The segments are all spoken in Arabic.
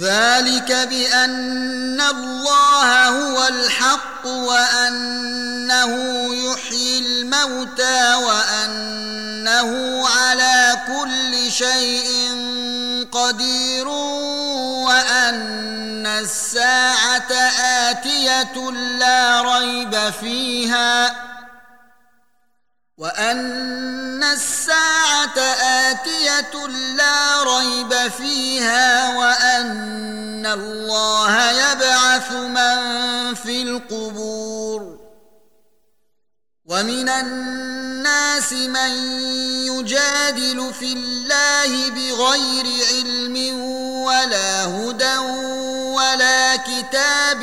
ذلك بأن الله هو الحق وأنه يحيي الموتى وأنه على كل شيء قدير وأن الساعة آتية لا ريب فيها وان الساعة اتيه لا ريب فيها وان الله يبعث من في القبور ومن الناس من يجادل في الله بغير علم ولا هدى ولا كتاب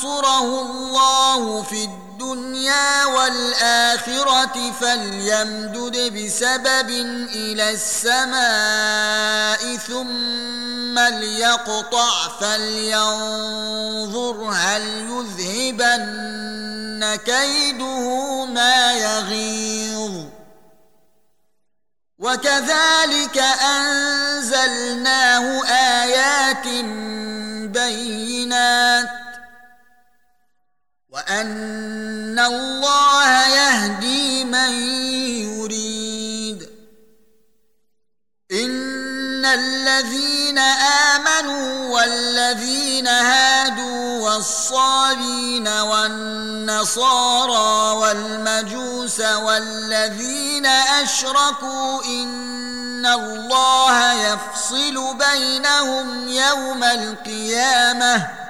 ينصره الله في الدنيا والآخرة فليمدد بسبب إلى السماء ثم ليقطع فلينظر هل يذهبن كيده ما يغيظ. وكذلك أنزلناه آيات بينات وأن الله يهدي من يريد. إن الذين آمنوا والذين هادوا والصابين والنصارى والمجوس والذين أشركوا إن الله يفصل بينهم يوم القيامة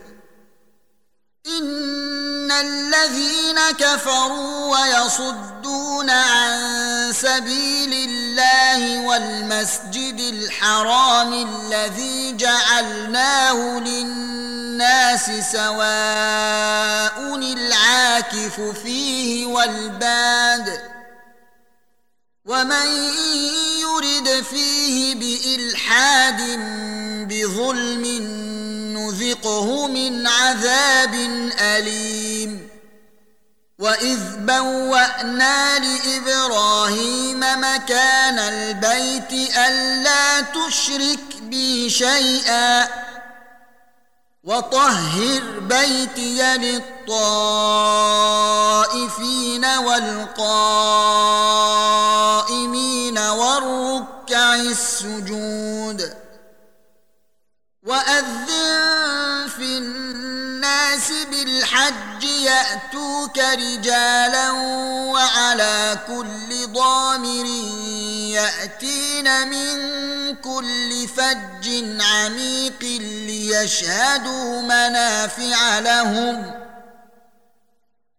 ان الذين كفروا ويصدون عن سبيل الله والمسجد الحرام الذي جعلناه للناس سواء العاكف فيه والباد ومن يرد فيه بإلحاد بظلم نذقه من عذاب أليم. واذ بوانا لابراهيم مكان البيت الا تشرك بي شيئا وطهر بيتي للطائفين والقائمين والركع السجود وأذن في الناس بالحج يأتوك رجالا وعلى كل ضامر يأتين من كل فج عميق ليشهدوا منافع لهم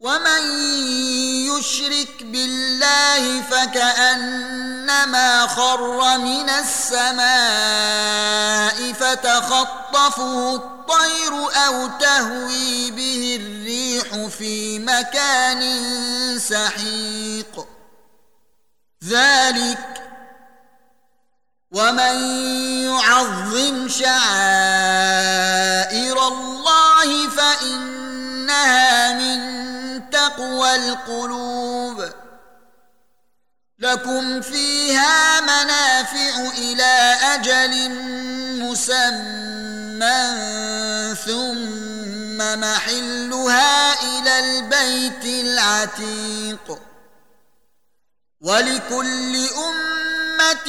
ومن يشرك بالله فكانما خر من السماء فتخطفه الطير أو تهوي به الريح في مكان سحيق. ذلك ومن يعظم شعائر الله فانها من تقوى القلوب. لكم فيها منافع إلى أجل مسمى ثم محلها إلى البيت العتيق. ولكل أمة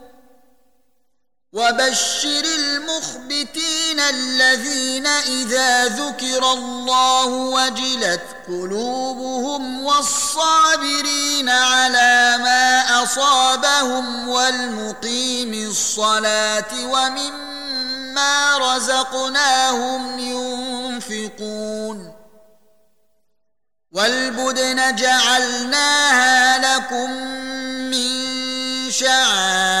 وبشر المخبتين الذين إذا ذكر الله وجلت قلوبهم والصابرين على ما أصابهم والمقيم الصلاة ومما مما رزقناهم ينفقون والبدن جعلناها لكم من شعائر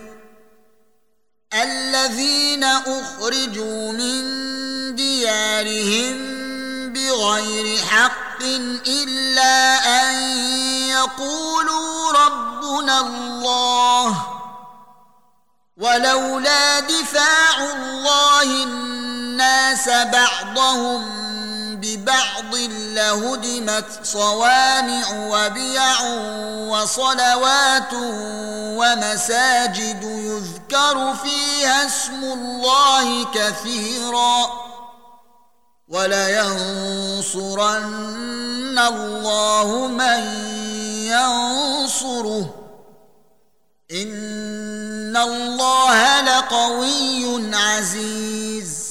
الذين أخرجوا من ديارهم بغير حق إلا أن يقولوا ربنا الله ولولا دفاع الله الناس بعضهم ببعض لهدمت صوامع وبيع وصلوات ومساجد يذكر فيها اسم الله كثيرا ولينصرن الله من ينصره إن الله لقوي عزيز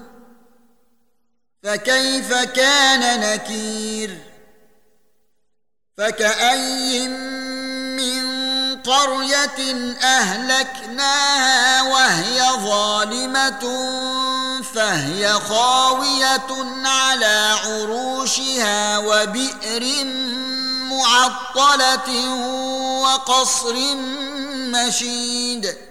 فكيف كان نكير؟ فكأي من قرية أهلكناها وهي ظالمة فهي خاوية على عروشها وبئر معطلة وقصر مشيد.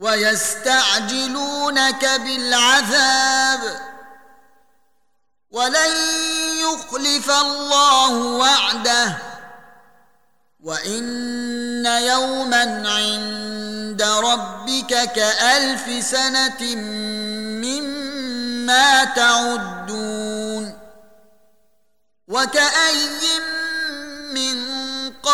ويستعجلونك بالعذاب ولن يخلف الله وعده وإن يوما عند ربك كألف سنة مما تعدون وكأي من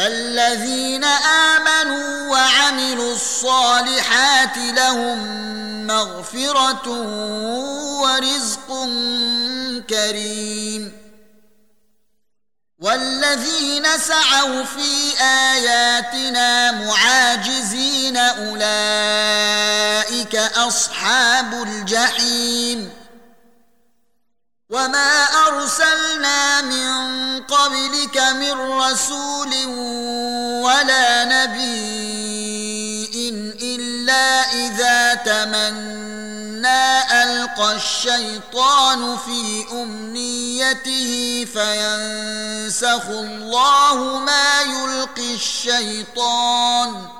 فالذين آمنوا وعملوا الصالحات لهم مغفرة ورزق كريم. والذين سعوا في آياتنا معاجزين وما ارسلنا من قبلك من رسول ولا نبي الا اذا تمنى القى الشيطان في امنيته فينسخ الله ما يلقي الشيطان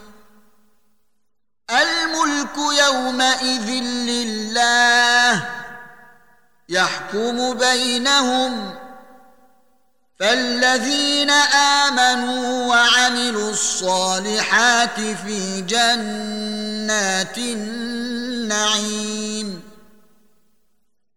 الملك يومئذ لله يحكم بينهم فالذين آمنوا وعملوا الصالحات في جنات النعيم.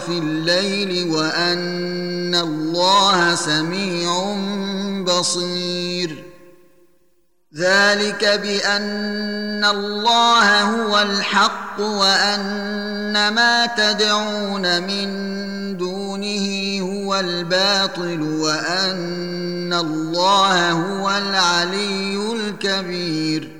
في الليل وأن الله سميع بصير. ذلك بأن الله هو الحق وأن ما تدعون من دونه هو الباطل وأن الله هو العلي الكبير.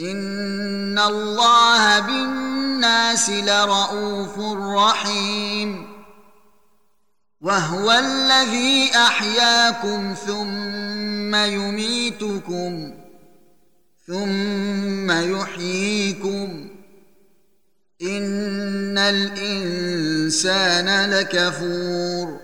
ان الله بالناس لرءوف رحيم وهو الذي احياكم ثم يميتكم ثم يحييكم ان الانسان لكفور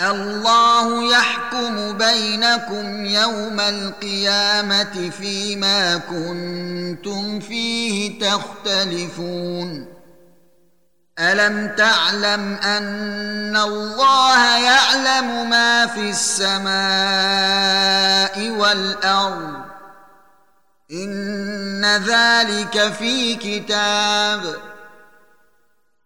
الله يحكم بينكم يوم القيامة فيما كنتم فيه تختلفون. ألم تعلم أن الله يعلم ما في السماء والأرض؟ إن ذلك في كتاب.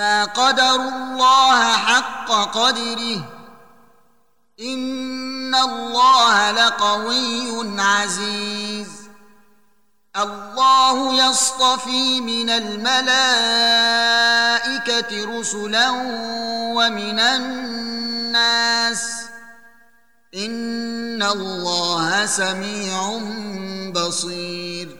ما قدروا الله حق قدره. إن الله لقوي عزيز. الله يصطفي من الملائكة رسلا ومن الناس. إن الله سميع بصير.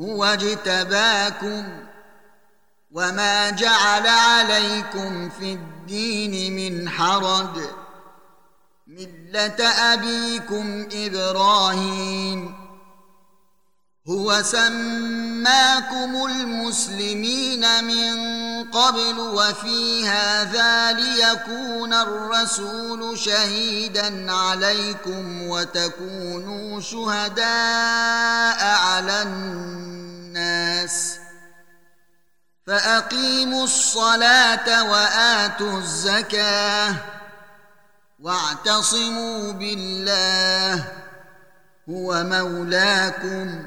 هو اجتباكم وما جعل عليكم في الدين من حرج مله ابيكم إبراهيم هو سماكم المسلمين من قبل وفي هذا ليكون الرسول شهيدا عليكم وتكونوا شهداء على الناس. فأقيموا الصلاة وآتوا الزكاة واعتصموا بالله هو مولاكم.